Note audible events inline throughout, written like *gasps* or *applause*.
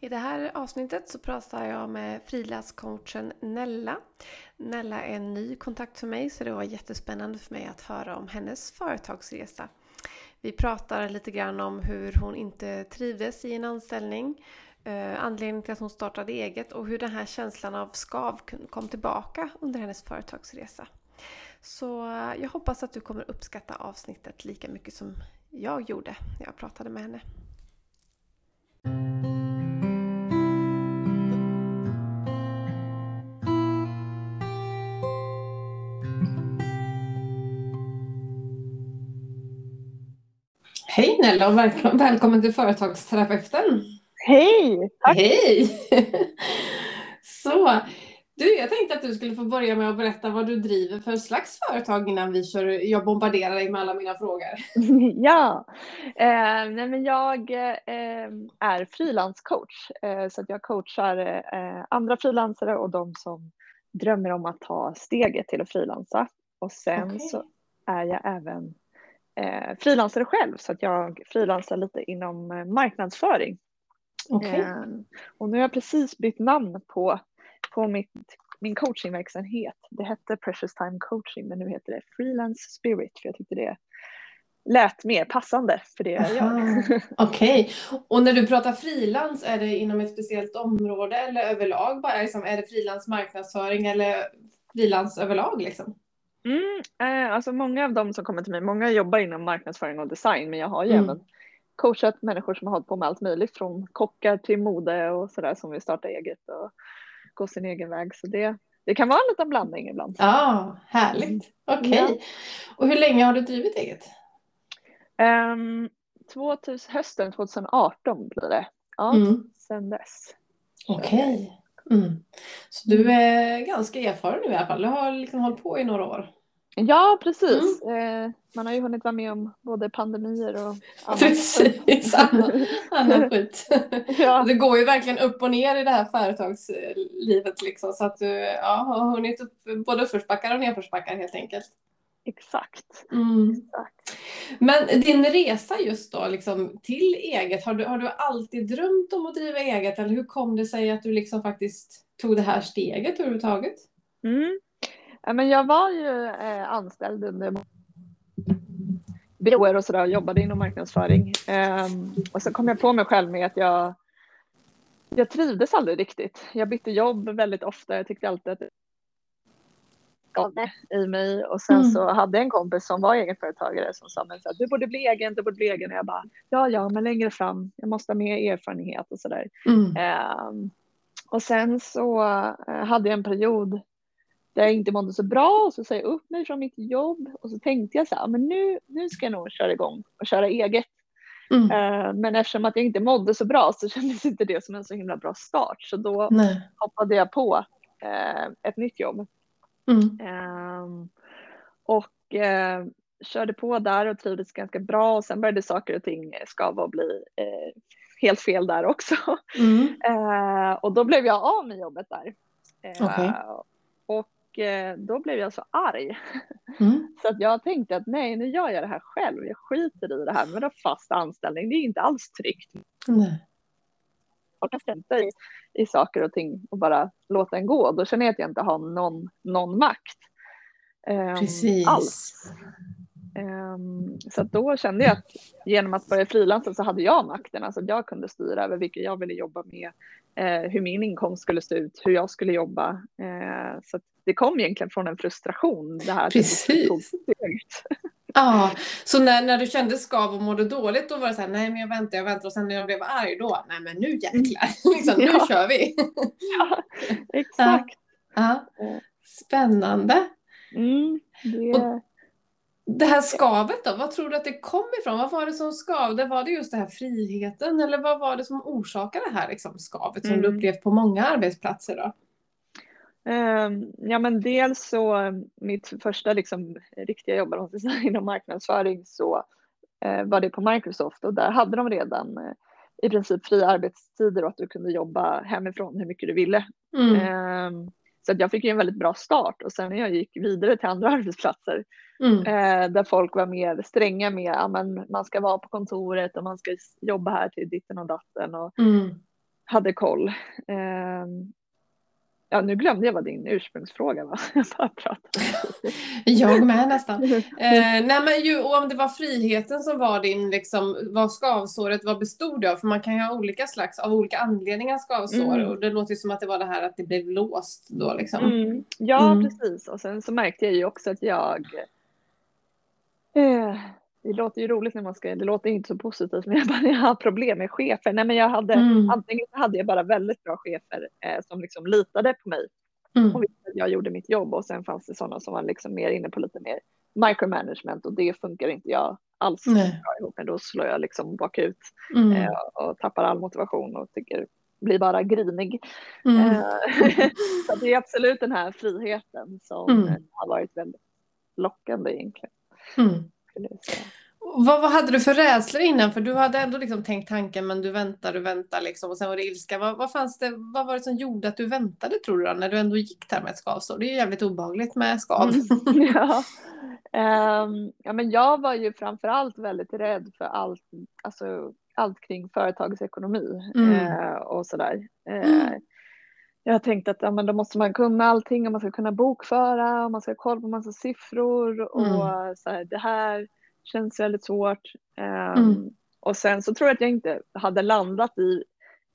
I det här avsnittet så pratar jag med frilanscoachen Nella. Nella är en ny kontakt för mig så det var jättespännande för mig att höra om hennes företagsresa. Vi pratar lite grann om hur hon inte trivdes i en anställning, eh, anledningen till att hon startade eget och hur den här känslan av skav kom tillbaka under hennes företagsresa. Så eh, jag hoppas att du kommer uppskatta avsnittet lika mycket som jag gjorde när jag pratade med henne. Hej Nella och välkommen, välkommen till Företagsterapeuten. Hej! Tack. Hej! *laughs* Så, du, jag tänkte att du skulle få börja med att berätta vad du driver för slags företag innan vi kör, jag bombarderar dig med alla mina frågor. *laughs* Ja, eh, nej men jag eh, är frilanscoach eh, så att jag coachar eh, andra frilansare och de som drömmer om att ta steget till att frilansa. Och sen okay. så är jag även eh, frilansare själv så att jag frilansar lite inom eh, marknadsföring. Okay. Eh, och nu har jag precis bytt namn på, på mitt, min coachingverksamhet. Det hette Precious Time Coaching men nu heter det Freelance Spirit för jag tyckte det lät mer passande för det jag gör. *laughs* Okej, okay. och när du pratar frilans, är det inom ett speciellt område eller överlag bara? Liksom, är det frilans marknadsföring eller frilans överlag? Liksom? Mm, eh, alltså många av dem som kommer till mig, många jobbar inom marknadsföring och design, men jag har ju mm. även coachat människor som har hållit på med allt möjligt, från kockar till mode och sådär som vill starta eget och gå sin egen väg. Så det, det kan vara en liten blandning ibland. Ja, ah, härligt. Mm. Okej. Okay. Ja. Och hur länge har du drivit eget? Um, ehm, 2000, hösten 2018 blir det. Ja, mm. sen dess. Okej. Okay. Mm. Så du är ganska erfaren nu i alla fall. Du har liksom hållit på i några år. Ja, precis. Mm. Eh, man har ju hunnit vara med om både pandemier och annat. Precis, annan, *laughs* skit. ja. Det går ju verkligen upp och ner i det här företagslivet liksom, så att du ja, har hunnit upp både uppförsbackar och nedförsbackar helt enkelt. Exakt. Mm. Exakt. Men din resa just då liksom, till eget, har du, har du alltid drömt om att driva eget eller hur kom det sig att du liksom faktiskt tog det här steget överhuvudtaget? Mm. Men jag var ju eh, anställd under byråer och sådär jobbade inom marknadsföring. Um, och så kom jag på mig själv med att jag, jag trivdes aldrig riktigt. Jag bytte jobb väldigt ofta. Jag tyckte alltid att i mig och sen mm. så hade jag en kompis som var egenföretagare som sa men så du borde bli egen, du borde bli egen och jag bara ja, ja, men längre fram. Jag måste ha mer erfarenhet och sådär. Mm. Um, och sen så uh, hade jag en period där jag inte mådde så bra och så sa jag upp mig från mitt jobb och så tänkte jag så här, men nu, nu ska jag nog köra igång och köra eget. Mm. Uh, men eftersom att jag inte mådde så bra så *laughs* kändes inte det som en så himla bra start så då Nej. hoppade jag på uh, ett nytt jobb. Mm. Uh, och körde på där och trivdes ganska bra och sen började saker och ting skava och bli helt fel där också. Mm. *laughs* och då blev jag av med jobbet där. Okay. Och Eh, då blev jag så arg. Mm. *laughs* Så att jag tänkte att nej, nu gör jag det här själv. Jag skiter i det här med fast anställning. Det är inte alls tryggt. Nej. Jag kan strunta i, i saker och ting och bara låta den gå. Då känner jag att jag inte har någon, någon makt. Um, Precis. Alls. Um, så då kände jag att genom att börja frilansa så hade jag makten, alltså att jag kunde styra över vilka jag ville jobba med, eh, hur min inkomst skulle se ut, hur jag skulle jobba. Eh, så det kom egentligen från en frustration det här. Precis. Ja, så när, när du kände skav och mådde dåligt då var det så här, nej men jag väntar, jag väntar och sen när jag blev arg då, nej men nu jäklar, *laughs* liksom, nu ja. kör vi. ja, exakt. Ja. ja. Spännande. Mm, det... Och det här skavet då, vad tror du att det kom ifrån? Vad var det som skavde? Var det just det här friheten eller vad var det som orsakade det här liksom, skavet som mm. du upplevt på många arbetsplatser då? Um, ja men dels så mitt första liksom, riktiga jobb inom marknadsföring så uh, var det på Microsoft och där hade de redan uh, i princip fria arbetstider och att du kunde jobba hemifrån hur mycket du ville. Mm. Så jag fick ju en väldigt bra start och sen när jag gick vidare till andra *laughs* arbetsplatser mm. eh, där folk var mer stränga med att man ska vara på kontoret och man ska jobba här till ditten och datten. Och, mm. hade koll. Eh, Ja, nu glömde jag vad din ursprungsfråga var. *laughs* Jag bara pratade. jag med nästan. *laughs* Eh, nej, men ju, om det var friheten som var din, liksom, vad skavsåret vad bestod det av? För man kan ju ha olika slags, av olika anledningar skavsår. Mm. Och det låter ju som att det var det här att det blev låst då liksom. Mm. Ja, mm. precis. Och sen så märkte jag ju också att jag eh, det låter ju roligt när man ska, det låter inte så positivt, men jag, bara, jag har problem med chefer. Nej, men jag hade, mm. antingen hade jag bara väldigt bra chefer eh, som liksom litade på mig mm. och jag gjorde mitt jobb och sen fanns det sådana som var liksom mer inne på lite mer micromanagement och det funkar inte jag alls Nej. bra ihop med. Då slår jag liksom bakut mm. eh, och tappar all motivation och tycker blir bara grinig. Mm. Eh, *laughs* så det är absolut den här friheten som mm. har varit väldigt lockande egentligen. Mm. Vad, vad hade du för rädslor innan? För du hade ändå liksom tänkt tanken men du väntar och väntar liksom och sen var det ilska. Vad, vad, fanns det, vad var det som gjorde att du väntade tror du då, när du ändå gick där med ett skavsår? Det är ju jävligt obehagligt med skav. Mm. *laughs* ja. Um, ja men jag var ju framförallt väldigt rädd för allt, alltså, allt kring företagsekonomi mm. uh, och sådär. Uh, mm. Jag tänkte att ja, men då måste man kunna allting och man ska kunna bokföra och man ska ha koll på massa siffror och mm. så här, det här känns väldigt svårt. Um, mm. Och sen så tror jag att jag inte hade landat i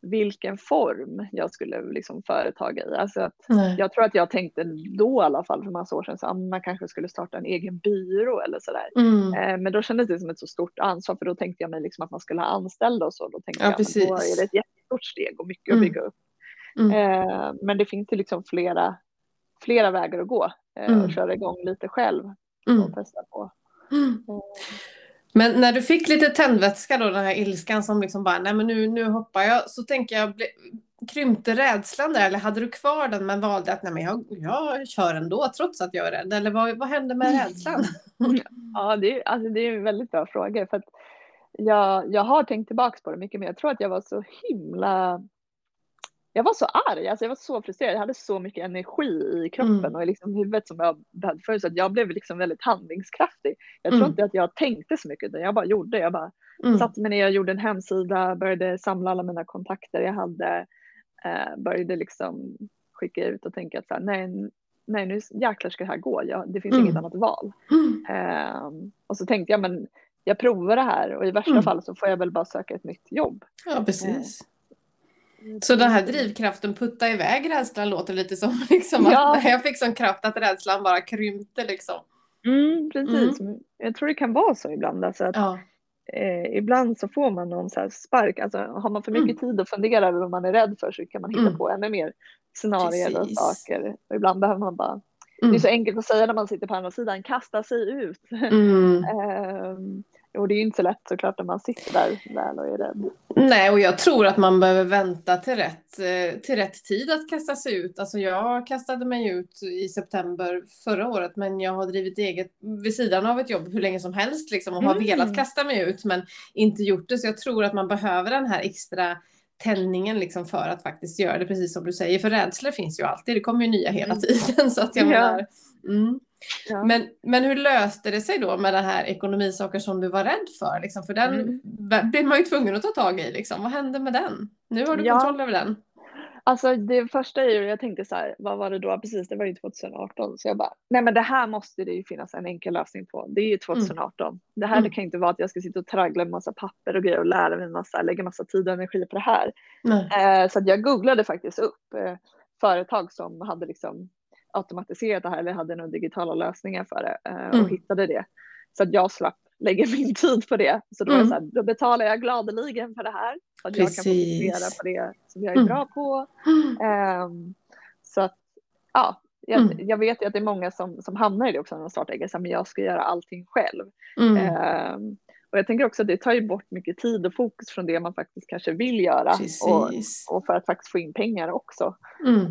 vilken form jag skulle liksom företaga i. Alltså att jag tror att jag tänkte då i alla fall för massa år sedan att man kanske skulle starta en egen byrå eller sådär. Mm. Eh, men då kändes det som ett så stort ansvar för då tänkte jag mig liksom att man skulle ha anställda och så. Då tänkte ja, jag att då är det ett jättestort steg och mycket mm. att bygga upp. Mm. Eh, men det finns ju liksom flera, flera vägar att gå eh, och mm. köra igång lite själv mm. och testa på. Mm. Eh. Men när du fick lite tändvätska då, den här ilskan som liksom bara, nej men nu, nu hoppar jag, så tänker jag, ble, krympte rädslan där eller hade du kvar den men valde att nej men jag, jag kör ändå trots att jag är rädd? Eller vad, vad hände med rädslan? *laughs* ja, det är, alltså, det är en väldigt bra fråga för att jag, jag har tänkt tillbaka på det mycket men jag tror att jag var så himla jag var så arg, alltså jag var så frustrerad, jag hade så mycket energi i kroppen mm. och i liksom huvudet som jag behövde förut så att jag blev liksom väldigt handlingskraftig. Jag tror mm. inte att jag tänkte så mycket utan jag bara gjorde, jag bara mm. satte mig ner, jag gjorde en hemsida, började samla alla mina kontakter jag hade, eh, började liksom skicka ut och tänka att så här, nej, nej nu jäklar ska det här gå, jag, det finns mm. inget annat val. Eh, och så tänkte jag men jag provar det här och i värsta mm. fall så får jag väl bara söka ett nytt jobb. Ja precis. Eh, så den här drivkraften putta iväg rädslan låter lite som *laughs* liksom ja. att *laughs* jag fick sån kraft att rädslan bara krympte liksom. Mm, precis, mm. jag tror det kan vara så ibland. Alltså att, ja. eh, ibland så får man någon så spark, alltså har man för mycket mm. tid att fundera över vad man är rädd för så kan man hitta mm. på ännu mer scenarier och saker. Och ibland behöver man bara, det är mm. så enkelt att säga när man sitter på andra sidan, kasta sig ut. um, *laughs* Och det är ju inte så lätt såklart när man sitter där väl och är rädd. Nej, och jag tror att man behöver vänta till rätt, eh, till rätt tid att kasta sig ut. Alltså jag kastade mig ut i september förra året, men jag har drivit eget vid sidan av ett jobb hur länge som helst liksom, och har mm. velat kasta mig ut, men inte gjort det. Så jag tror att man behöver den här extra tändningen liksom för att faktiskt göra det, precis som du säger. För rädslor finns ju alltid, det kommer ju nya hela mm. tiden. *laughs* Så att jag ja. menar, mm. Ja. Men, men hur löste det sig då med den här ekonomisaker som du var rädd för? Liksom? För den mm. blev man ju tvungen att ta tag i. Liksom. Vad hände med den? Nu har du ja. kontroll över den. Alltså det första är ju, jag tänkte så här, vad var det då? Precis, det var ju 2018. Så jag bara, nej men det här måste det ju finnas en enkel lösning på. Det är ju 2018. Mm. Det här mm. det kan inte vara att jag ska sitta och traggla med massa papper och grejer och lära mig massa, lägga massa tid och energi på det här. Eh, så att jag googlade faktiskt upp eh, företag som hade liksom automatiserat det här eller hade några digitala lösningar för det eh, och mm. hittade det. Så att jag slapp lägga min *laughs* tid på det. Så då, mm. så här, då betalar jag gladeligen för det här. Så att Precis. jag kan fokusera på det som jag är mm. bra på. Um, *gasps* så att ja, jag, mm. jag, vet ju att det är många som, som hamnar i det också när de startar eget, men jag ska göra allting själv. Um, och jag tänker också att det tar ju bort mycket tid och fokus från det man faktiskt kanske vill göra. Och, och, för att faktiskt få in pengar också. Uh,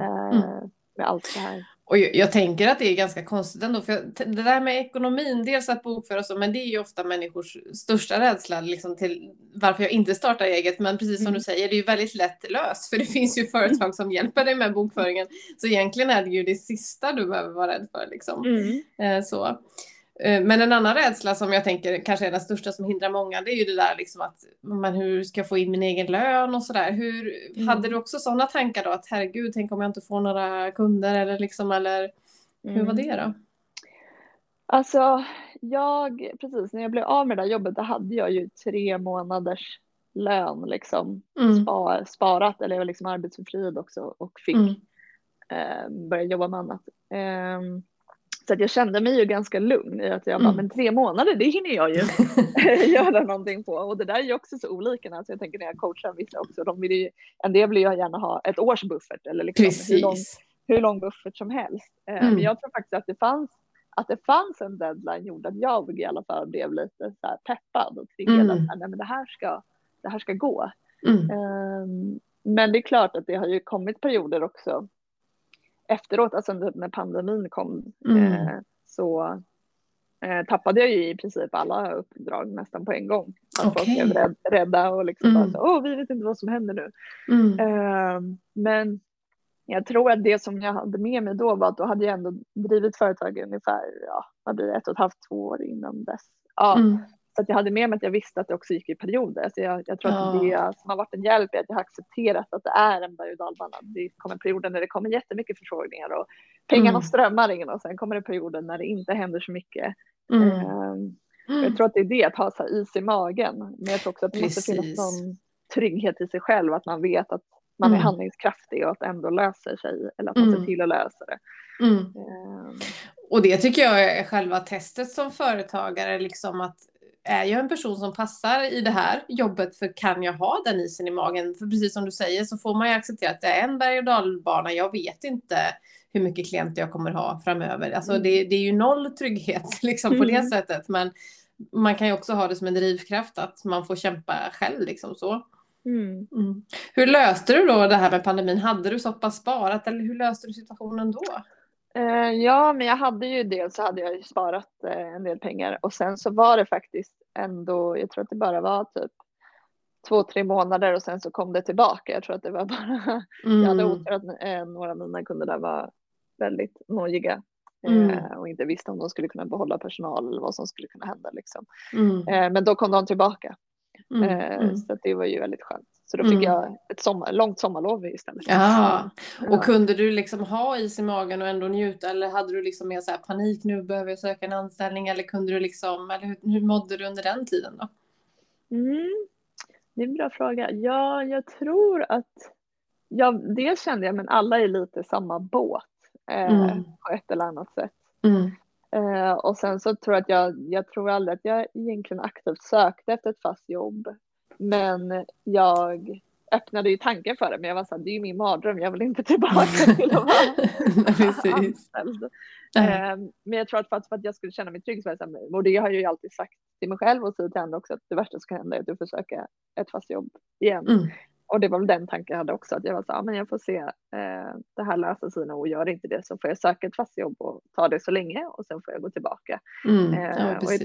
med allt det här. Och jag, tänker att det är ganska konstigt ändå, för det där med ekonomin, dels att bokföra så, men det är ju ofta människors största rädsla liksom till varför jag inte startar eget. Men precis som mm. du säger, det är ju väldigt lätt löst, för det finns ju företag som hjälper dig med bokföringen. Så egentligen är det ju det sista du behöver vara rädd för. Liksom. Mm. Eh, så. Eh, men en annan rädsla som jag tänker kanske är den största som hindrar många, det är ju det där liksom att men hur ska jag få in min egen lön och sådär. Hur, mm. Hade du också sådana tankar då att herregud, tänk om jag inte får några kunder eller liksom, eller hur mm. var det då? Alltså, jag, precis när jag blev av med det där jobbet, då hade jag ju tre månaders lön liksom mm. spar, sparat, eller jag var liksom arbetsförfriad också och fick mm. eh, börja jobba med annat. Eh, så att jag kände mig ju ganska lugn i att jag bara, mm. men tre månader, det hinner jag ju *laughs* *laughs* göra någonting på. Och det där är ju också så olika. Alltså jag tänker när jag coachar vissa också, de vill ju, en del vill ju gärna ha ett års buffert eller liksom hur, lång, hur lång buffert som helst. Eh, mm. Men jag tror faktiskt att det fanns att det fanns en deadline gjorde att jag i alla fall blev lite så peppad och triggad mm. att nej, men det, här ska, det här ska gå. Mm. Um, men det är klart att det har ju kommit perioder också efteråt, alltså när pandemin kom, mm. eh, så eh, tappade jag ju i princip alla uppdrag nästan på en gång. Att okay. folk blev rädd, rädda och liksom mm. bara så, åh, vi vet inte vad som händer nu. Mm. Eh, men jag tror att det som jag hade med mig då var att då hade jag ändå drivit företag ungefär, ja, vad blir det, ett och ett halvt, två år innan dess. Ja, mm. Så att jag hade med mig att jag visste att det också gick i perioder. Så jag, jag tror ja. att det som har varit en hjälp är att jag har accepterat att det är en berg och dalbana. Det kommer perioder när det kommer jättemycket förfrågningar och pengarna mm. strömmar in och sen kommer det perioder när det inte händer så mycket. Mm. Um, jag tror att det är det, att ha så is i magen. Men jag tror också att det måste finnas någon trygghet i sig själv, att man vet att man mm. är handlingskraftig och att det ändå löser sig eller att man mm. ser till att lösa det. Mm. Um. Och det tycker jag är själva testet som företagare, liksom att är jag en person som passar i det här jobbet för kan jag ha den isen i magen? För precis som du säger så får man ju acceptera att det är en berg och dalbana. Jag vet inte hur mycket klienter jag kommer ha framöver. Alltså mm. det, det är ju noll trygghet *laughs* liksom på det mm. sättet. Men man kan ju också ha det som en drivkraft att man får kämpa själv liksom så. Mm. Mm. Hur löste du då det här med pandemin? Hade du så pass sparat eller hur löste du situationen då? Uh, ja, men jag hade ju dels så hade jag ju sparat uh, en del pengar och sen så var det faktiskt ändå, jag tror att det bara var typ två, tre månader och sen så kom det tillbaka. Jag tror att det var *laughs* bara, mm. jag hade mm. otur att uh, några av mina kunder där var väldigt nojiga mm. och inte visste om de skulle kunna behålla personal eller vad som skulle kunna hända liksom. Mm. men då kom de tillbaka. Mm. Så det var ju väldigt skönt. Så då fick mm. jag ett sommar, långt sommarlov istället. Ja. Och kunde du liksom ha is i magen och ändå njuta eller hade du liksom mer så panik nu behöver jag söka en anställning eller kunde du liksom, eller hur, hur mådde du under den tiden då? Mm. Det är en bra fråga. Ja, jag tror att, ja, det kände jag, men alla är lite samma båt eh, mm. på ett eller annat sätt. Mm. Eh, och sen så tror jag att jag, jag tror aldrig att jag egentligen aktivt sökte efter ett fast jobb. Men jag öppnade ju tanken för det, men jag var så här, det är ju min mardröm, jag vill inte tillbaka *laughs* till att vara *laughs* anställd. Mm. Men jag tror att för, att jag skulle känna mig trygg, så här, och det har jag ju alltid sagt till mig själv och till andra också, att det värsta som kan hända är att du får söka ett fast jobb igen. Mm. Och det var väl den tanken jag hade också, att jag var så här, men jag får se, eh, det här löser sig nog och gör inte det så får jag söka ett fast jobb och ta det så länge och sen får jag gå tillbaka. Mm. Ja, eh, jag,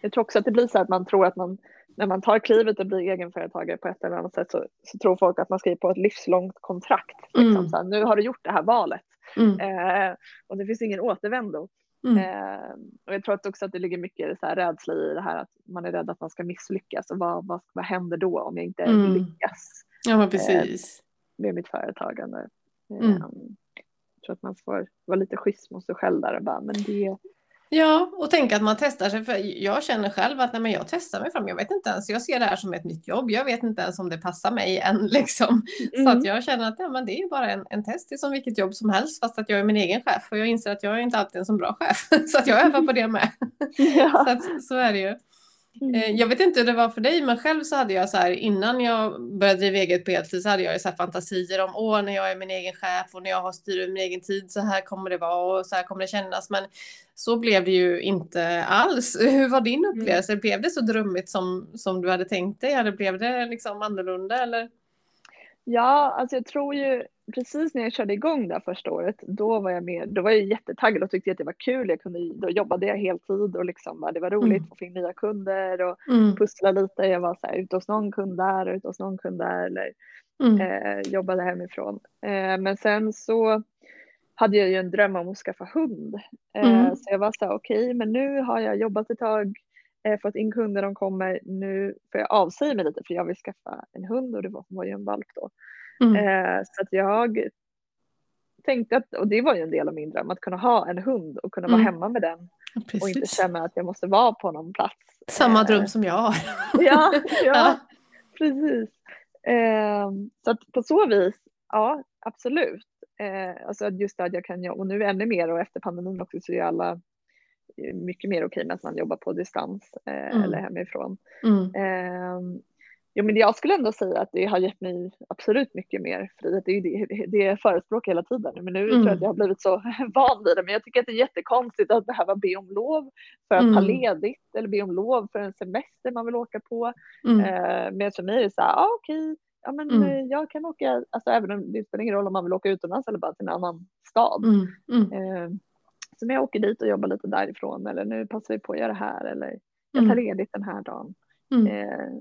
jag tror också att det blir så att man tror att man när man tar klivet och blir egenföretagare på ett eller annat sätt så, så tror folk att man skriver på ett livslångt kontrakt. Liksom. Mm. Så här, nu har du gjort det här valet mm. eh, och det finns ingen återvändo. Mm. Eh, och jag tror att också att det ligger mycket så här rädsla i det här att man är rädd att man ska misslyckas och vad, vad, vad händer då om jag inte mm. lyckas ja, men precis. Eh, med mitt företagande. Mm. Eh, jag tror att man får vara lite schysst mot sig själv där och bara, men det, Ja, och tänka att man testar sig. För jag känner själv att nej, men jag testar mig fram. Jag vet inte ens, jag ser det här som ett nytt jobb. Jag vet inte ens om det passar mig än. *laughs* Liksom. Mm. Så att mm. jag känner att ja, men det är bara en, en test. Det är som vilket jobb som helst. Fast att jag är min egen chef. Och jag inser att jag är inte alltid en så bra chef. *laughs* så att jag övar på det med. *laughs* Ja. så, att, så är det ju. Mm. Eh, jag vet inte hur det var för dig, men själv så hade jag så här innan jag började driva eget på heltid så hade jag så här fantasier om åh, när jag är min egen chef och när jag har styr över min egen tid så här kommer det vara och så här kommer det kännas. Men så blev det ju inte alls. *laughs* Hur var din mm. upplevelse? Mm. Blev det så drömmigt som, som du hade tänkt dig? Eller blev det liksom annorlunda? Eller? Ja, alltså jag tror ju precis när jag körde igång det första året, då var jag med, då var jag jättetaggad och tyckte att det var kul. Jag kunde, då jobbade jag heltid och liksom, det var roligt mm. få in nya kunder och mm. pussla lite. Jag var så här, ute hos någon kund där och ute hos någon kund där eller mm. eh, jobbade hemifrån. Eh, men sen så hade jag ju en dröm om att skaffa hund. Eh, mm. Så jag var så här, okej, okay, men nu har jag jobbat ett tag, eh, fått in kunder, de kommer, nu får jag avsäga mig lite för jag vill skaffa en hund och det var, var ju en valp då. Mm. Eh, så att jag tänkte att, och det var ju en del av min dröm, att kunna ha en hund och kunna vara mm. hemma med den. Precis. Och inte känna att jag måste vara på någon plats. Samma dröm som jag har. *laughs* ja, ja, ja, precis. Eh, så att på så vis, ja absolut. Eh, alltså just det att jag kan och nu ännu mer och efter pandemin också så är alla mycket mer okej med att man jobbar på distans eh, mm. eller hemifrån. Mm. Eh, Jo, men jag skulle ändå säga att det har gett mig absolut mycket mer frihet. Det är det, det jag förespråkar hela tiden. Men nu mm. tror jag att jag har blivit så *laughs* van vid det. Men jag tycker att det är jättekonstigt att behöva be om lov för att mm. ta ledigt eller be om lov för en semester man vill åka på. Mm. Eh, men för mig är det så här, ah, okej, ja, men mm. Eh, jag kan åka, alltså även om det spelar ingen roll om man vill åka utomlands eller bara till en annan stad. Mm. Mm. Eh, så men jag åker dit och jobbar lite därifrån eller nu passar vi på att göra det här eller jag tar ledigt den här dagen. Eh,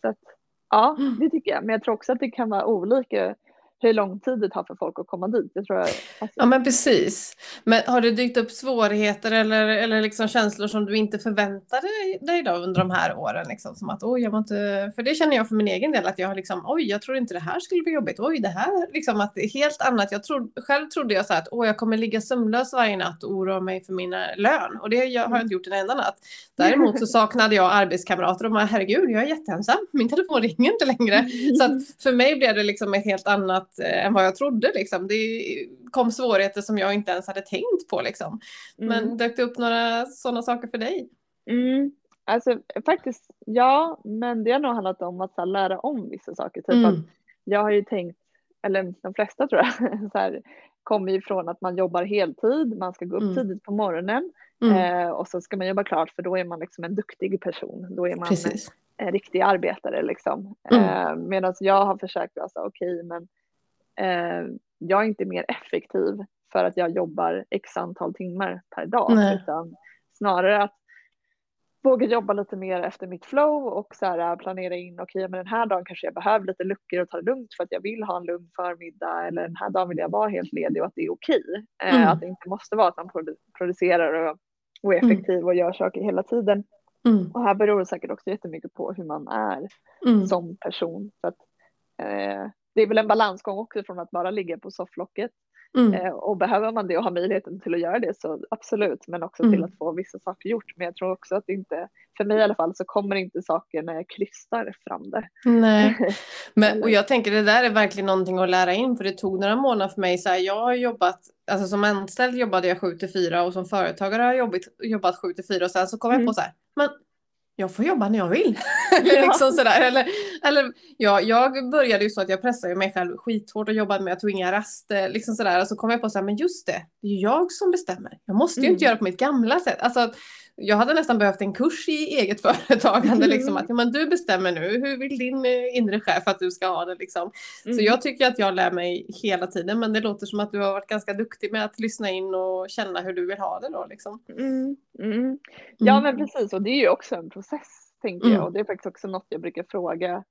så att Ja, *gasps* det tycker jag. Men jag tror också att det kan vara olika hur lång tid det tar för folk att komma dit. Jag tror jag, alltså... Ja men precis. Men har det dykt upp svårigheter eller, eller liksom känslor som du inte förväntade dig då under de här åren? Liksom, som att oj, jag var inte... För det känner jag för min egen del att jag har liksom oj, jag tror inte det här skulle bli jobbigt. Oj, det här liksom att helt annat. Jag tro, själv trodde jag så här att åh, jag kommer ligga sömnlös varje natt och oroa mig för min lön. Och det jag, har jag inte gjort en enda natt. Däremot så saknade jag arbetskamrater och bara herregud, jag är jätteensam. Min telefon ringer inte längre. Så att för mig blev det liksom ett helt annat annat eh, än vad jag trodde. Liksom. Det kom svårigheter som jag inte ens hade tänkt på. Liksom. Men mm. dök det upp några sådana saker för dig? Mm. Alltså faktiskt ja, men det har nog handlat om att här, lära om vissa saker. Typ mm. att jag har ju tänkt, eller de flesta tror jag, *laughs* så här, kommer ju från att man jobbar heltid, man ska gå upp mm. tidigt på morgonen mm. eh, och så ska man jobba klart för då är man liksom en duktig person. Då är man Precis. en riktig arbetare liksom. Mm. Eh, Medan jag har försökt, alltså, okej okay, men jag är inte mer effektiv för att jag jobbar x antal timmar per dag Nej. utan snarare att våga jobba lite mer efter mitt flow och så här, planera in, okej okay, men den här dagen kanske jag behöver lite luckor och ta det lugnt för att jag vill ha en lugn förmiddag eller den här dagen vill jag vara helt ledig och att det är okej. Okay. Eh, mm. att det inte måste vara att man producerar och, och är mm. effektiv mm. och gör saker hela tiden. Mm. Och här beror det säkert också jättemycket på hur man är mm. som person. Så att, eh, det är väl en balansgång också från att bara ligga på sofflocket. Mm. Eh, och behöver man det och har möjligheten till att göra det så absolut, men också mm. till att få vissa saker gjort. Men jag tror också att det inte, för mig i alla fall, så kommer inte saker när jag krystar fram det. Nej, *laughs* men, och jag tänker det där är verkligen någonting att lära in, för det tog några månader för mig. Så här, jag har jobbat, alltså som anställd jobbade jag 7 till 4 och som företagare har jag jobbat, jobbat 7 till 4 och sen så kom mm. jag på så här, men jag får jobba när jag vill. *laughs* eller liksom sådär. Eller, eller, ja, jag började ju så att jag pressade mig själv skithårt och jobbade med, jag tog inga raster. Liksom sådär. Och så kom jag på så här, men just det, det är ju jag som bestämmer. Jag måste ju mm. inte göra på mitt gamla sätt. Alltså, jag hade nästan behövt en kurs i eget *laughs* företagande. Mm. Liksom, att, ja, men du bestämmer nu, hur vill din eh, inre chef att du ska ha det? Liksom. Mm. Så jag tycker att jag lär mig hela tiden, men det låter som att du har varit ganska duktig med att lyssna in och känna hur du vill ha det. Då, liksom. Mm. mm. Ja, men precis, och det är ju också en process, tänker jag. Mm. Och det är faktiskt också något jag brukar fråga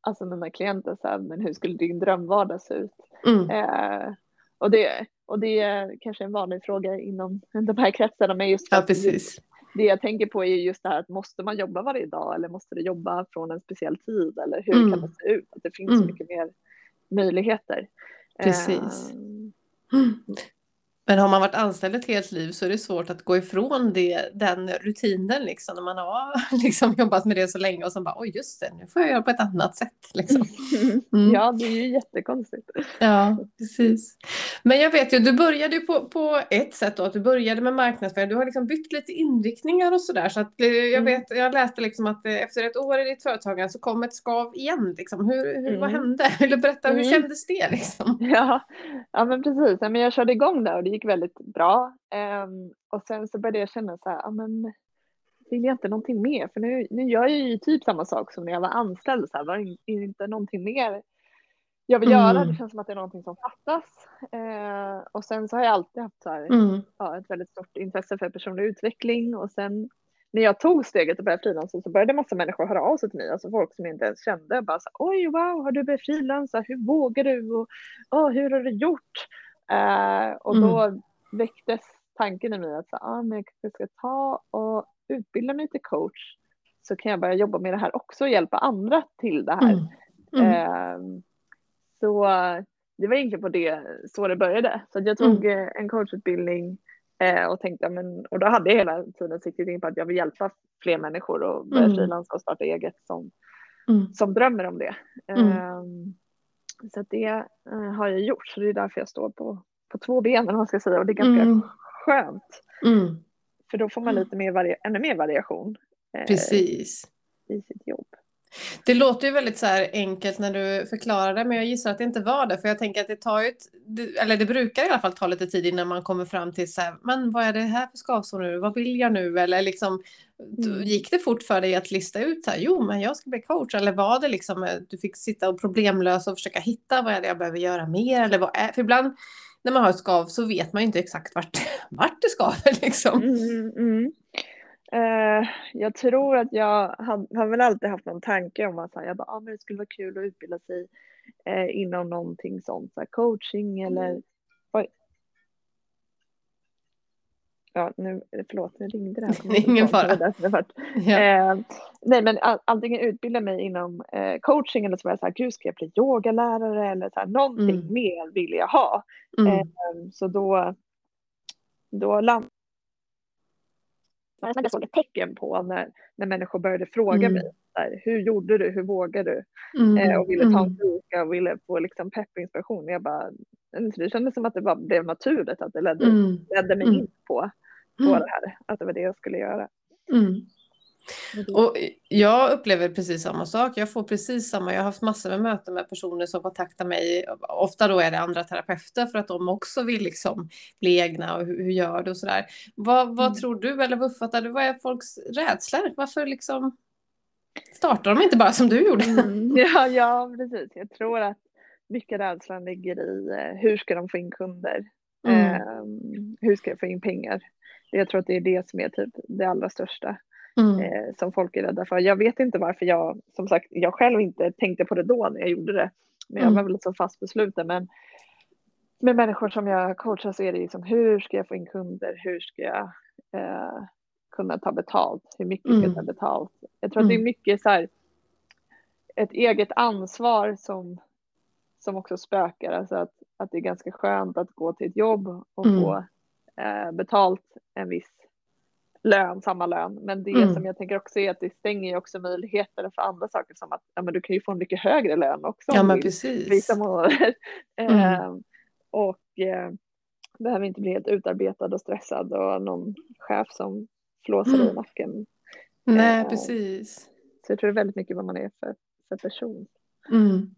alltså mina klienter, så här, men hur skulle din drömvardag se ut? Mm. Eh, och det, och det är kanske en vanlig fråga inom de här kretsarna. Men just ja, precis det jag tänker på är just det här att måste man jobba varje dag eller måste du jobba från en speciell tid eller hur mm. kan det se ut? Att det finns mm. så mycket mer möjligheter. Precis. Uh, men har man varit anställd ett helt liv så är det svårt att gå ifrån det, den rutinen liksom, när man har *laughs* liksom jobbat med det så länge och så bara oj just det, nu får jag göra på ett annat sätt. Liksom. *laughs* Mm. Ja, det är ju jättekonstigt. Ja, precis. Men jag vet ju, du började ju på, på ett sätt då, att du började med marknadsföring. Du har liksom bytt lite inriktningar och sådär. Så att eh, jag mm. vet, jag läste liksom att eh, efter ett år i ditt företagande så kom ett skav igen. Liksom. Hur, hur, mm. Vad hände? *laughs* Vill du berätta, hur mm. kändes det? Liksom? Ja, ja, men precis. Men jag körde igång där och det gick väldigt bra. Um, och sen så började jag känna så här, ja men vill jag inte någonting mer? För nu, nu gör jag ju typ samma sak som när jag var anställd. Så här, var det inte någonting mer jag vill mm. göra? Det känns som att det är någonting som fattas. Uh, och sen så har jag alltid haft så här, mm. ja, ett väldigt stort intresse för personlig utveckling. Och sen när jag tog steget och började frilansa så började massa människor höra av sig till mig, alltså folk som jag inte ens kände. Bara så, Oj, wow, har du börjat frilansa? Hur vågar du? Och, oh, hur har du gjort? Eh, och då mm. väcktes tanken i mig att så, ah, men jag ska ta och utbilda mig till coach så kan jag börja jobba med det här också och hjälpa andra till det här. Mm. Mm. Eh, så det var egentligen på det så det började. Så jag tog mm. en coachutbildning eh, och tänkte, men, och då hade jag hela tiden siktat in på att jag vill hjälpa fler människor och börja mm. frilansa och starta eget som, mm. som drömmer om det. Eh, så det eh, har jag gjort, så det är därför jag står på, på två ben, man ska säga, och det är ganska mm. skönt. Mm. För då får man lite mer ännu mer variation. Eh, Precis. I sitt jobb. Det låter ju väldigt så enkelt när du förklarar det, men jag gissar att det inte var det. För jag tänker att det tar ju, ett, eller det brukar i alla fall ta lite tid innan man kommer fram till så här, men vad är det här för skavsår nu? Vad vill jag nu? Eller liksom, mm. gick det fort för dig att lista ut så här, jo, men jag ska bli coach? Eller var det liksom, eh, du fick sitta och problemlösa och försöka hitta vad är det jag behöver göra mer? Eller vad är, för ibland när man har ett skav så vet man ju inte exakt vart, *laughs* vart det skaver liksom. Mm, mm. Uh, jag tror att jag har, väl alltid haft någon tanke om att jag bara, ah, men det skulle vara kul att utbilda sig uh, inom någonting sånt, så här, coaching eller mm. oj. Ja, nu, förlåt, nu ringde det här. *laughs* Ingen fara. Det *laughs* ja. uh, nej, men antingen utbilda mig inom coaching eller så var jag så här, gud ska jag bli yogalärare eller så här, någonting mm. mer vill jag ha. Mm. så då, då landade jag såg ett tecken på när, när människor började fråga mm. mig här, hur gjorde du, hur vågade du? Mm. Eh, och ville ta en mm. fika och ville få liksom pepp och inspiration. Jag bara, det kändes som att det bara blev naturligt att det ledde, mm. ledde mig mm. in på, på mm. det här, att det var det jag skulle göra. Och jag upplever precis samma sak. Jag får precis samma. Jag har haft massor med möten med personer som kontaktar mig. Ofta då är det andra terapeuter för att de också vill liksom bli egna och hur, hur gör du och sådär. Vad, vad mm. tror du eller vad uppfattar du? Vad är folks rädslor? Varför liksom startar de inte bara som du gjorde? Mm, *laughs* ja, ja, precis. Jag tror att mycket rädslan ligger i eh, hur ska de få in kunder? Mm. Eh, hur ska jag få in pengar? Jag tror att det är det som är typ det allra största mm. eh, som folk är rädda för. Jag vet inte varför jag, som sagt, jag själv inte tänkte på det då när jag gjorde det. Men jag mm. var väl så fast besluten. Men med människor som jag coachar så är det liksom hur ska jag få in kunder? Hur ska jag eh, kunna ta betalt? Hur mycket ska jag mm. ta betalt? Jag tror att det är mm. mycket så här ett eget ansvar som, som också spökar. Alltså att, att det är ganska skönt att gå till ett jobb och mm. få eh, betalt en viss lön, samma lön. Men det mm. som jag tänker också är att det stänger ju också möjligheter för andra saker som att ja, men du kan ju få en mycket högre lön också. Ja men precis. Vissa månader. *laughs* Mm. eh, och eh, behöver inte bli helt utarbetad och stressad och någon chef som flåsar mm. i nacken. Nej eh, precis. Så jag tror det är väldigt mycket vad man är för, för person. Mm.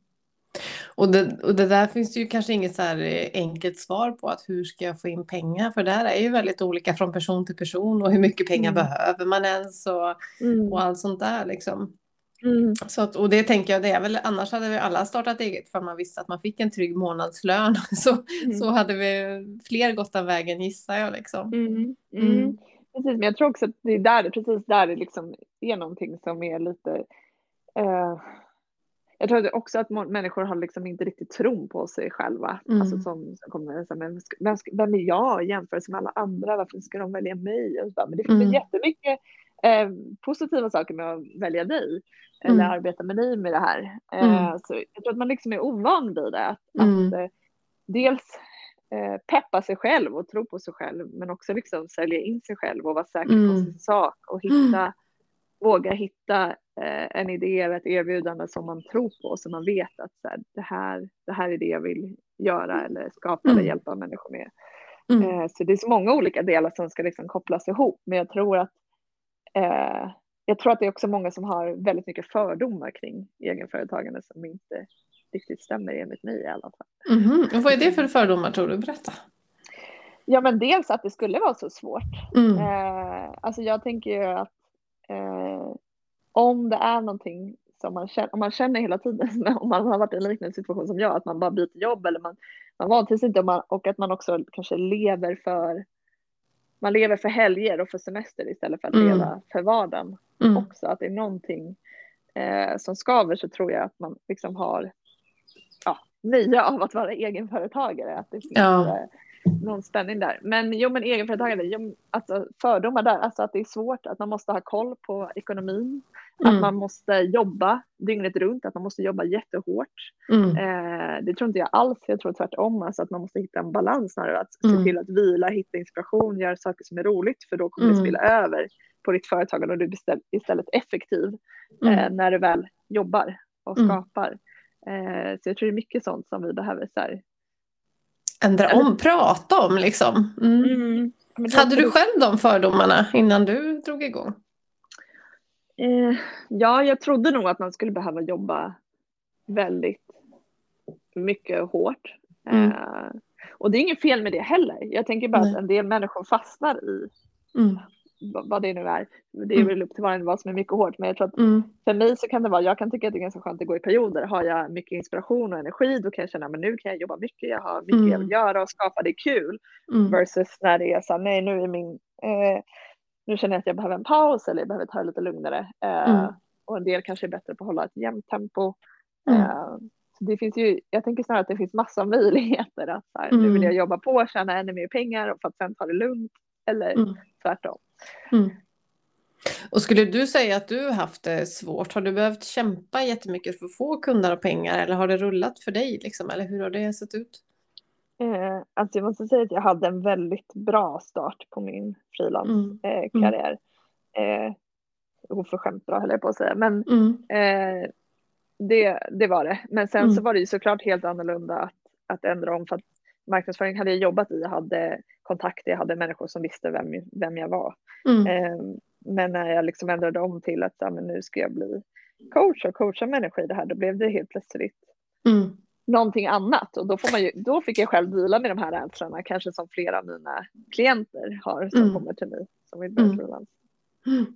Och det, och det där finns det ju kanske inget så här eh, enkelt svar på att hur ska jag få in pengar? För det här är ju väldigt olika från person till person och hur mycket pengar mm. behöver man ens och, mm. och allt sånt där liksom. Mm. Så att, och det tänker jag, det är väl, annars hade vi alla startat eget för man visste att man fick en trygg månadslön. *laughs* Så, mm. så hade vi fler gått den vägen gissar jag liksom. Mm. Mm. Precis, men jag tror också att det är där, precis där det liksom är någonting som är lite eh, jag tror också att människor har liksom inte riktigt tron på sig själva. Mm. Alltså som, som kommer så här, vem, vem är jag i jämförelse med alla andra? Varför ska de välja mig? Och så, men det finns mm. jättemycket eh, positiva saker med att välja dig eller mm. arbeta med dig med det här. Eh, mm. så jag tror att man liksom är ovan vid det. Att, mm. att eh, dels eh, peppa sig själv och tro på sig själv men också liksom sälja in sig själv och vara säker på mm. sin sak och hitta våga hitta en idé eller ett erbjudande som man tror på, som man vet att så här, det, här, det här är det jag vill göra eller skapa eller mm. hjälpa människor med. Mm. Eh, så det är så många olika delar som ska liksom kopplas ihop, men jag tror att eh, jag tror att det är också många som har väldigt mycket fördomar kring egenföretagande som inte riktigt stämmer enligt mig i alla fall. Mm. Och vad är det för fördomar tror du? Berätta. Ja men dels att det skulle vara så svårt. Mm. Eh, alltså jag tänker ju att eh, om det är någonting som man känner, om man känner hela tiden, *laughs* om man har varit i en liknande situation som jag, att man bara byter jobb eller man, man vantrivs inte och, man, och att man också kanske lever för man lever för helger och för semester istället för att mm. leva för vardagen mm. också. Att det är någonting eh, som skaver så tror jag att man liksom har ja, nöje av att vara egenföretagare. Att det finns Ja. Någon spänning där. Men jo, men egenföretagare, jo, alltså fördomar där, alltså att det är svårt, att man måste ha koll på ekonomin, Mm. att man måste jobba dygnet runt, att man måste jobba jättehårt. Mm. Eh, det tror inte jag alls, jag tror tvärtom, alltså att man måste hitta en balans snarare, att Mm. se till att vila, hitta inspiration, göra saker som är roligt, för då kommer det Mm. spilla över på ditt företagande och du blir istället- effektiv Mm. eh, när du väl jobbar och Mm. skapar. Eh, så jag tror det är mycket sånt som vi behöver så här. Ändra om, prata om liksom. Mm. Det- Hade du själv de fördomarna innan du drog igång? Eh, ja, jag trodde nog att man skulle behöva jobba väldigt mycket hårt. Mm. Eh, och det är inget fel med det heller. Jag tänker bara Nej. att en del människor fastnar i Mm. Vad det nu är. Det är Mm. väl upp till var och en vad som är mycket hårt. Men jag tror att Mm. för mig så kan det vara, jag kan tycka att det är ganska skönt att gå i perioder. Har jag mycket inspiration och energi då kan jag känna att nu kan jag jobba mycket. Jag har mycket jag Mm. vill göra och skapa. Det är kul. Mm. Versus när det är så här, nej nu är min, eh, nu känner jag att jag behöver en paus eller jag behöver ta det lite lugnare. Eh, Mm. Och en del kanske är bättre på att hålla ett jämnt tempo. Mm. Eh, det finns ju, jag tänker snarare att det finns massa möjligheter att så här, nu vill jag jobba på, tjäna ännu mer pengar och för att sen ta det lugnt. Eller Mm. tvärtom. Mm. Och skulle du säga att du har haft det svårt? Har du behövt kämpa jättemycket för att få kunder och pengar eller har det rullat för dig? Liksom? Eller hur har det sett ut? Eh, alltså jag måste säga att jag hade en väldigt bra start på min Mm. frilanskarriär. Eh, oförskämt bra höll jag på att säga. Men Mm. Eh, det, det var det. Men sen Mm. så var det ju såklart helt annorlunda att, att ändra om för att marknadsföring hade jag jobbat i. Jag hade kontakter, jag hade människor som visste vem, vem jag var. Mm. Eh, men när jag liksom ändrade om till att ja, men nu ska jag bli coach och coacha människor i det här, då blev det helt plötsligt Mm. någonting annat. Och då, får man ju, då fick jag själv dela med de här rädslorna, kanske som flera av mina klienter har som Mm. kommer till mig som vill börja Mm.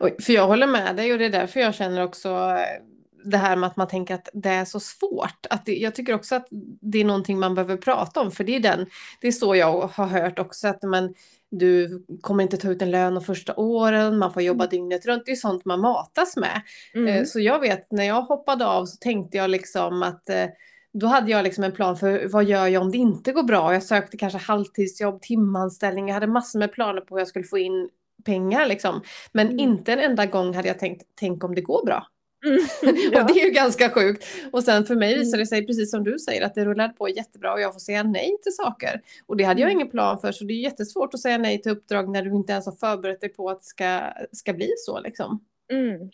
Mm. För jag håller med dig och det är därför jag känner också eh, det här med att man tänker att det är så svårt. Att det, jag tycker också att det är någonting man behöver prata om för det är, den, det är så jag har hört också att men, du kommer inte ta ut en lön de första åren, man får jobba dygnet runt. Det är sånt man matas med. Eh, Mm. Så jag vet när jag hoppade av så tänkte jag liksom att eh, då hade jag liksom en plan för vad gör jag om det inte går bra. Jag sökte kanske halvtidsjobb, timanställning, jag hade massor med planer på hur jag skulle få in pengar liksom. Men Mm. inte en enda gång hade jag tänkt, tänk om det går bra. Mm. *laughs* Och det är ju ganska sjukt. Och sen för mig visade Mm. det sig, precis som du säger, att det rullade på jättebra och jag får säga nej till saker. Och det hade jag Mm. ingen plan för, så det är jättesvårt att säga nej till uppdrag när du inte ens har förberett dig på att det ska, ska bli så liksom. Mm.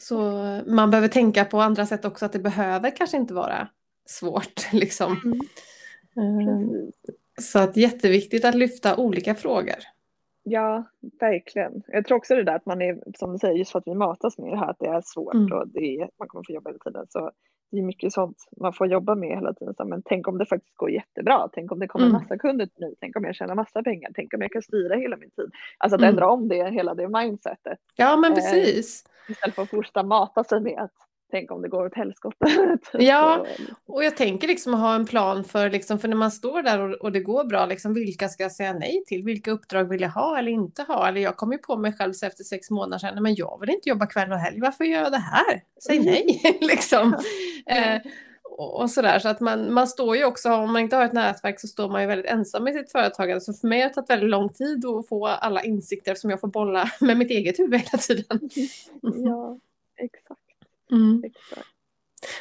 Så man behöver tänka på andra sätt också, att det behöver kanske inte vara svårt *laughs* liksom. Mm. Eh, Precis. Så att jätteviktigt att lyfta olika frågor. Ja, verkligen. Jag tror också det där att man är, som du säger, just för att vi matas med det här, att det är svårt Mm. och det är, man kommer få jobba hela tiden. Så det är mycket sånt man får jobba med hela tiden. Så, men tänk om det faktiskt går jättebra. Tänk om det kommer Mm. massa kunder till mig. Tänk om jag tjänar massa pengar. Tänk om jag kan styra hela min tid. Alltså att Mm. ändra om det, hela det mindsetet. Ja, men Eh, precis. Istället för att fortsätta mata sig med att tänk om det går åt helskotte. *laughs* Ja. Så, Och jag tänker liksom ha en plan för, liksom, för när man står där och, och det går bra, liksom, vilka ska jag säga nej till? Vilka uppdrag vill jag ha eller inte ha? Eller jag kom ju på mig själv efter sex månader sedan, men jag vill inte jobba kväll och helg, varför gör jag det här? Säg nej! *laughs* liksom. eh, och, och sådär, så att man, man står ju också, om man inte har ett nätverk så står man ju väldigt ensam i sitt företagande. Så för mig har det tagit väldigt lång tid att få alla insikter som jag får bolla *laughs* med mitt eget huvud hela tiden. ja, exakt. Mm.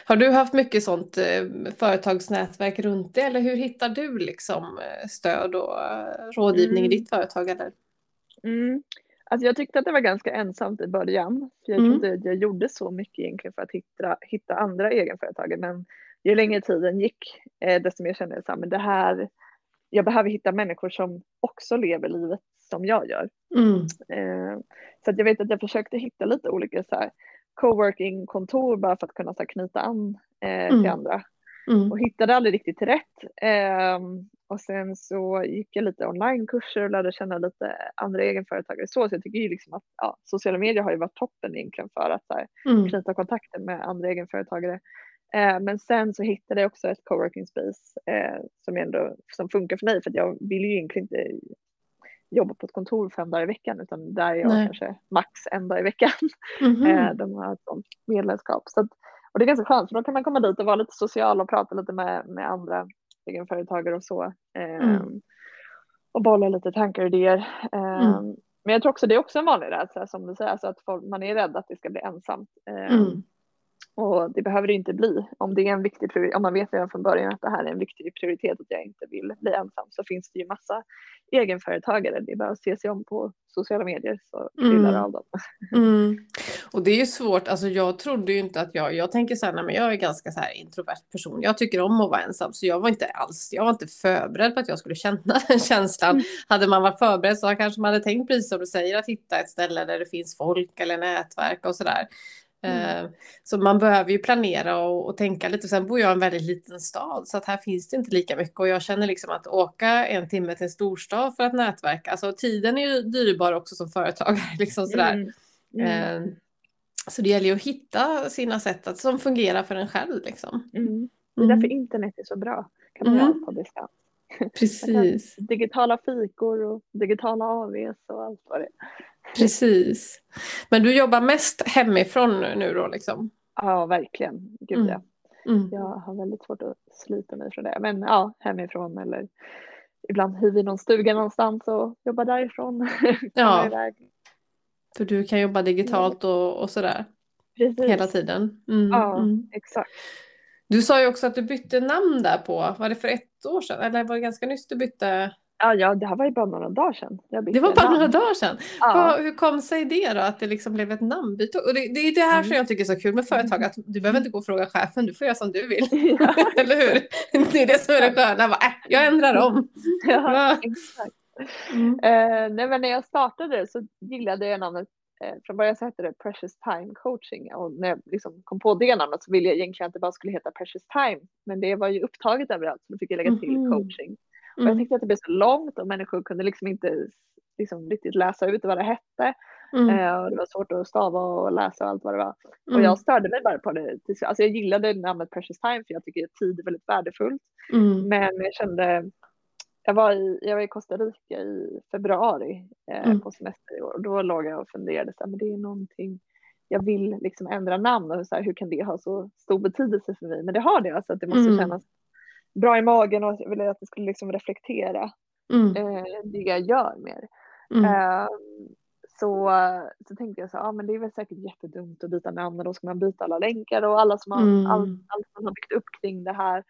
Har du haft mycket sånt eh, företagsnätverk runt dig eller hur hittar du liksom eh, stöd och eh, rådgivning Mm. i ditt företag? Eller? Mm. Alltså jag tyckte att det var ganska ensamt i början. För jag Mm. trodde att jag gjorde så mycket egentligen för att hitta, hitta andra egenföretagare. Men ju längre tiden gick eh, desto mer kände jag det här, jag behöver hitta människor som också lever livet som jag gör. Mm. Eh, så att jag vet att jag försökte hitta lite olika så här, coworking-kontor bara för att kunna så här, knyta an eh, till Mm. andra Mm. och hittade aldrig riktigt rätt. Ehm, och sen så gick jag lite onlinekurser och lärde känna lite andra egenföretagare så. Så jag tycker ju liksom att ja, sociala medier har ju varit toppen egentligen för att så här, Mm. knyta kontakter med andra egenföretagare. Eh, men sen så hittade jag också ett coworking space eh, som ändå som funkar för mig för jag vill ju egentligen inte jobba på ett kontor fem dagar i veckan utan där är jag Nej. kanske max en dag i veckan. *laughs* Mhm. Eh, de har ett sånt medlemskap. Så att, Och det är ganska skönt för då kan man komma dit och vara lite social och prata lite med, med andra egenföretagare och så. Eh, mm. Och bolla lite tankar och idéer. Eh, mm. Men jag tror också det är också en vanlig rädsla som du säger, alltså att folk, man är rädd att det ska bli ensamt. Eh, mm. Och det behöver det inte bli. Om det är en viktig om man vet redan från början att det här är en viktig prioritet att jag inte vill bli ensam så finns det ju massa egenföretagare. Det är bara att se sig om på sociala medier så kryllar mm. av dem. Mm. Och det är ju svårt, alltså jag trodde ju inte att jag, jag tänker så här, nej, men jag är ganska så här introvert person. Jag tycker om att vara ensam så jag var inte alls, jag var inte förberedd på att jag skulle känna *laughs* den känslan. Mm. Hade man varit förberedd så kanske man hade tänkt precis som du säger att hitta ett ställe där det finns folk eller nätverk och sådär. Mm. Eh, så man behöver ju planera och, och, tänka lite. Sen bor jag i en väldigt liten stad så att här finns det inte lika mycket och jag känner liksom att åka en timme till en storstad för att nätverka, alltså tiden är ju dyrbar också som företagare. *laughs* Liksom sådär. Mm. Mm. Eh, så det gäller ju att hitta sina sätt att, som fungerar för en själv. Liksom. Mm. Det är därför mm. internet är så bra. Kan man mm. på distans. *laughs* Precis. digitala fikor och digitala AVs och allt vad det är. Precis. Men du jobbar mest hemifrån nu då liksom? Ja, verkligen. Gud mm. ja. Mm. Jag har väldigt svårt att slita mig från det. Men ja, hemifrån eller ibland hyr vi någon stuga någonstans och jobbar därifrån. *laughs* ja. För du kan jobba digitalt och, och sådär? Precis. Hela tiden? Mm. Ja, mm. exakt. Du sa ju också att du bytte namn där på, var det för ett år sedan? Eller var det ganska nyss du bytte? Ja, ja, det här var ju bara några dagar sedan. det var bara namn. några dagar sedan? Ja. hur kom sig det då, att det liksom blev ett namnbyte? Och det, det är det här mm. som jag tycker är så kul med företag, att du behöver inte gå och fråga chefen, du får göra som du vill. *laughs* Ja. *laughs* Eller hur? Det är det som är det sköna, bara, äh, jag ändrar om. *laughs* Ja, exakt. Mm. Uh, nej, men när jag startade så gillade jag namnet uh, från början så hette det Precious Time Coaching och när jag liksom kom på det namnet så ville jag egentligen att det bara skulle heta Precious Time men det var ju upptaget överallt så då fick jag lägga till mm. coaching. Mm. Och jag tyckte att det blev så långt och människor kunde liksom inte liksom riktigt läsa ut vad det hette. Mm. Eh, och det var svårt att stava och läsa och allt vad det var. Mm. Och jag störde mig bara på det. Alltså jag gillade namnet Precious Time för jag tycker att tid är väldigt värdefullt. Mm. Men jag kände, jag var, i, jag var i Costa Rica i februari eh, mm. på semester i år och då låg jag och funderade så här, men det är någonting jag vill liksom ändra namn och så här, hur kan det ha så stor betydelse för mig? Men det har det, alltså att det måste mm. kännas bra i magen och ville att det skulle liksom reflektera mm. eh, det jag gör mer. Mm. Eh, så, så tänkte jag så ja men det är väl säkert jättedumt att byta namn och då ska man byta alla länkar och alla som har, mm. allt, allt man har byggt upp kring det här.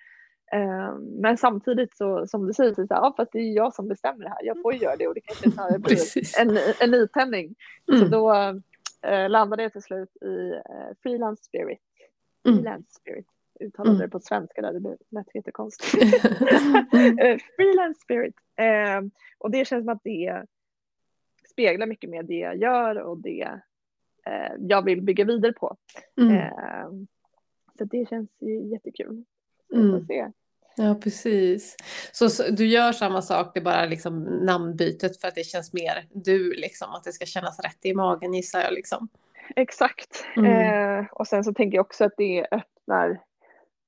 Eh, men samtidigt så som du säger, så, ja, fast det är jag som bestämmer det här, jag får ju göra det och det kanske snarare *laughs* blir en, en nytändning. Så mm. då eh, landade jag till slut i eh, Freelance Spirit. Mm. Freelance Spirit uttalade mm. det på svenska där, det lät jättekonstigt. *laughs* *laughs* Eh, freelance spirit. Eh, och det känns som att det speglar mycket mer det jag gör och det eh, jag vill bygga vidare på. Mm. Eh, så det känns ju jättekul. Mm. Ja, precis. Så, så, du gör samma sak, det är bara liksom namnbytet för att det känns mer du, liksom, att det ska kännas rätt i magen gissar jag. Liksom. Exakt. Mm. Eh, och sen så tänker jag också att det öppnar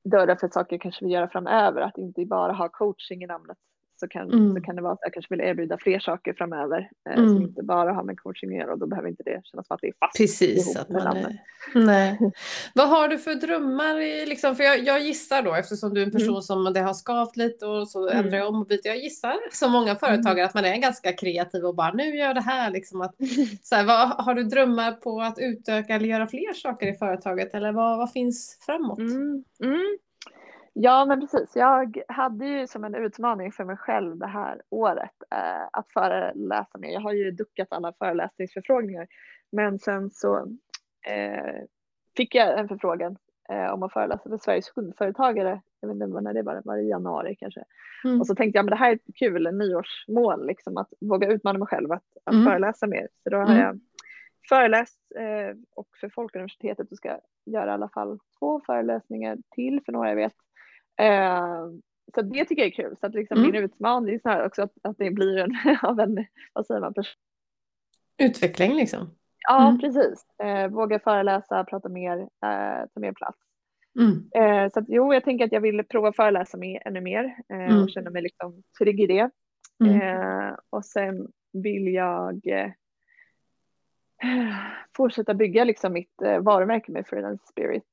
dörrar för saker kanske vi göra framöver. Att inte bara ha coaching i namnet så kan, mm. så kan det vara att jag kanske vill erbjuda fler saker framöver eh, mm. som inte bara har med coaching att göra och då behöver inte det kännas som att det är fast Precis, att man är... Nej. Vad har du för drömmar? I, liksom, för jag, jag, gissar då eftersom du är en person mm. som det har skavt lite och så mm. ändrar jag om och byter. Jag gissar som många mm. företagare att man är ganska kreativ och bara nu gör det här. Liksom att, *laughs* så här, vad, har du drömmar på att utöka eller göra fler saker i företaget eller vad, vad finns framåt? Mm. Ja, men precis. Jag hade ju som en utmaning för mig själv det här året eh, att föreläsa mer. Jag har ju duckat alla föreläsningsförfrågningar, men sen så eh, fick jag en förfrågan eh, om att föreläsa för Sveriges hundföretagare. Jag vet inte när det var, var i januari kanske. Mm. Och så tänkte jag, men det här är ett kul en nyårsmål, liksom att våga utmana mig själv att, att mm. föreläsa mer. Så då har mm. jag föreläst eh, och för Folkuniversitetet så ska jag göra i alla fall två föreläsningar till för några jag vet Eh, så det tycker jag är kul. Så att liksom mm. min utmaning är så här också att, att det blir en, *laughs* av en, vad säger man? Utveckling liksom. Ja, mm. precis. Eh, våga föreläsa, prata mer, eh, ta mer plats. Mm. Eh, så att, jo, jag tänker att jag vill prova föreläsa mer, ännu mer eh, mm. och känna mig liksom trygg i det. Mm. Eh, och sen vill jag fortsätta bygga liksom mitt eh, varumärke med Freelance Spirit.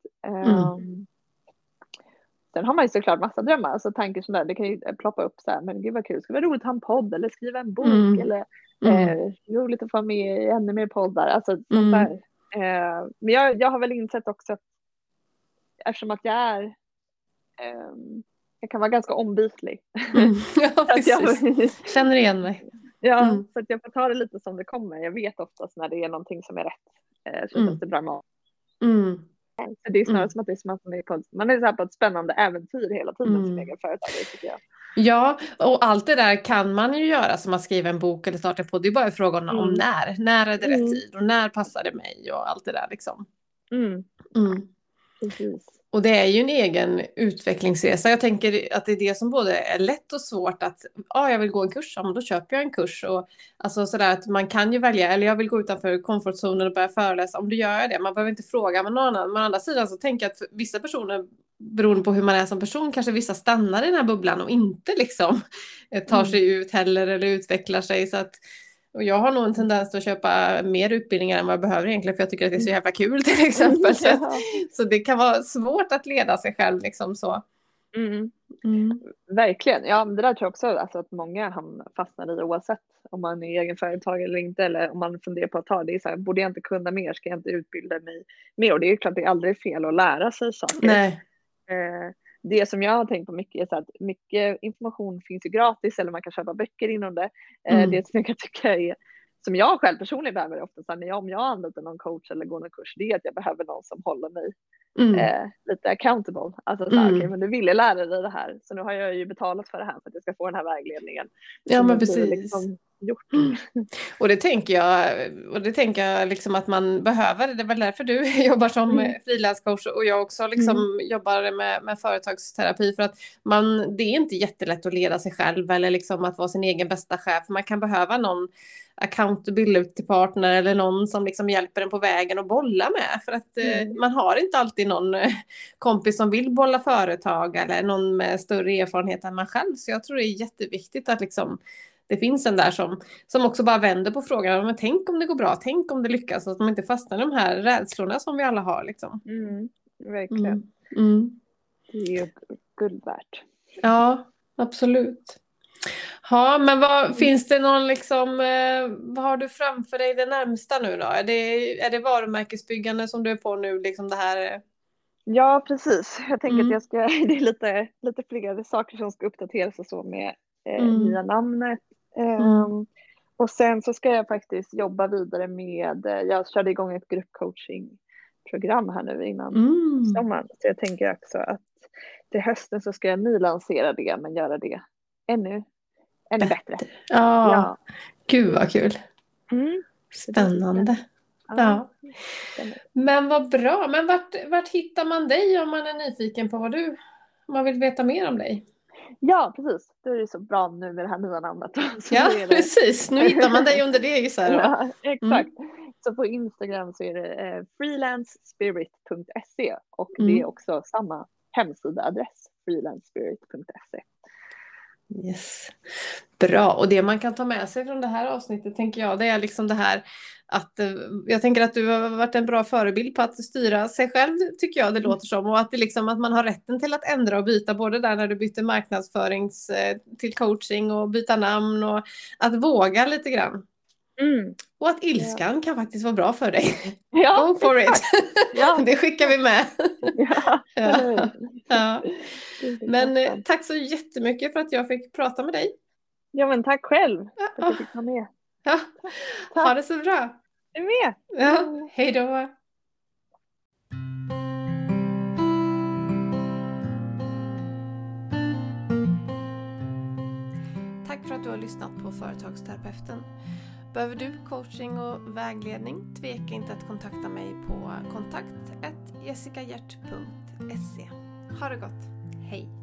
Sen har man ju såklart massa drömmar, alltså tankar sådär, det kan ju ploppa upp så här, men gud vad kul, det skulle vara roligt att ha en podd eller skriva en bok mm. eller mm. eh, roligt att få med i ännu mer poddar, alltså sånt mm. där. Eh, men jag, jag har väl insett också att eftersom att jag är eh, jag kan vara ganska ombytlig. Mm. *laughs* Ja, precis. Känner igen mig. Ja, så att jag får ta det lite som det kommer. Jag vet oftast när det är någonting som är rätt. Eh, så känns det bra med. Så det är snarare mm. som att det är som att man är på, man är så på ett spännande äventyr hela tiden mm. som egen företagare tycker jag. Ja, och allt det där kan man ju göra som att skriva en bok eller starta på. Det är bara frågan mm. om när. När är det rätt mm. tid och när passar det mig och allt det där liksom. Mm. Mm. Precis. Och det är ju en egen utvecklingsresa. Jag tänker att det är det som både är lätt och svårt att, ja, ah, jag vill gå en kurs, ja, men då köper jag en kurs. Och, alltså sådär att man kan ju välja, eller jag vill gå utanför komfortzonen och börja föreläsa, om du gör det, man behöver inte fråga med någon annan. Men å andra sidan så tänker jag att vissa personer, beroende på hur man är som person, kanske vissa stannar i den här bubblan och inte liksom tar sig mm. ut heller eller utvecklar sig. Så att och jag har nog en tendens att köpa mer utbildningar än vad jag behöver egentligen för jag tycker att det är så jävla kul till exempel. *laughs* Så, att, så det kan vara svårt att leda sig själv liksom så. Mm. Mm. Verkligen, ja det där tror jag också alltså, att många fastnar i oavsett om man är egenföretagare eller inte eller om man funderar på att ta det. Är så här, borde jag inte kunna mer? Ska jag inte utbilda mig mer? Och det är klart det är aldrig fel att lära sig saker. Nej. Eh, det som jag har tänkt på mycket är så att mycket information finns ju gratis eller man kan köpa böcker inom det. Eh, mm. Det som jag kan tycka är som jag själv personligen behöver ofta så här, om jag anlitar någon coach eller går någon kurs, det är att jag behöver någon som håller mig mm. eh, lite accountable. Alltså så här, mm. okay, men du ville lära dig det här, så nu har jag ju betalat för det här för att jag ska få den här vägledningen. Ja, men precis. Liksom, gjort. Mm. Och det tänker jag, och det tänker jag liksom att man behöver. Det är väl därför du *laughs* jobbar som mm. frilanscoach och jag också liksom mm. jobbar med, med företagsterapi. För att man, det är inte jättelätt att leda sig själv eller liksom att vara sin egen bästa chef. Man kan behöva någon accountability partner eller någon som liksom hjälper en på vägen och bolla med. För att eh, mm. man har inte alltid någon eh, kompis som vill bolla företag eller någon med större erfarenhet än man själv. Så jag tror det är jätteviktigt att liksom det finns en där som, som också bara vänder på frågan. Men tänk om det går bra, tänk om det lyckas. Så att man inte fastnar i de här rädslorna som vi alla har. Liksom. Mm, verkligen. Mm. Mm. Det är ju guld värt. Ja, absolut. Ja, men vad, finns det någon liksom, eh, vad har du framför dig det närmsta nu då? Är det, är det varumärkesbyggande som du är på nu, liksom det här? Ja, precis. Jag tänker mm. att jag ska, *laughs* det är lite, lite fler saker som ska uppdateras och så med eh, mm. nya namnet Mm. Um, och sen så ska jag faktiskt jobba vidare med, eh, jag körde igång ett gruppcoachingprogram här nu innan mm. sommaren. Så jag tänker också att till hösten så ska jag nylansera det men göra det ännu, ännu bättre. bättre. Ja. ja, gud vad kul. Mm. Spännande. Ja. Men vad bra. Men vart, vart hittar man dig om man är nyfiken på vad du, om man vill veta mer om dig? Ja, precis. Då är det så bra nu med det här nya namnet. *laughs* Så ja, det... precis. Nu hittar man dig under det *laughs* gissar Ja, exakt. Mm. Så på Instagram så är det eh, freelancespirit.se och mm. det är också samma hemsidaadress, freelancespirit.se. Yes. Bra, och det man kan ta med sig från det här avsnittet tänker jag, det är liksom det här att eh, jag tänker att du har varit en bra förebild på att styra sig själv, tycker jag det låter som, och att, det liksom, att man har rätten till att ändra och byta, både där när du bytte marknadsförings eh, till coaching och byta namn och att våga lite grann. Mm. Och att ilskan ja. kan faktiskt vara bra för dig. Ja, *laughs* Go for it! *laughs* Ja. det skickar vi med. Ja. *laughs* Men eh, tack så jättemycket för att jag fick prata med dig. Ja men tack själv för att jag fick vara med. Ja. Ha det så bra. Du med. Ja. Hej då. Tack för att du har lyssnat på Företagsterapeuten. Behöver du coaching och vägledning? Tveka inte att kontakta mig på kontakt jessicahjert.se. Ha det gott! Hej!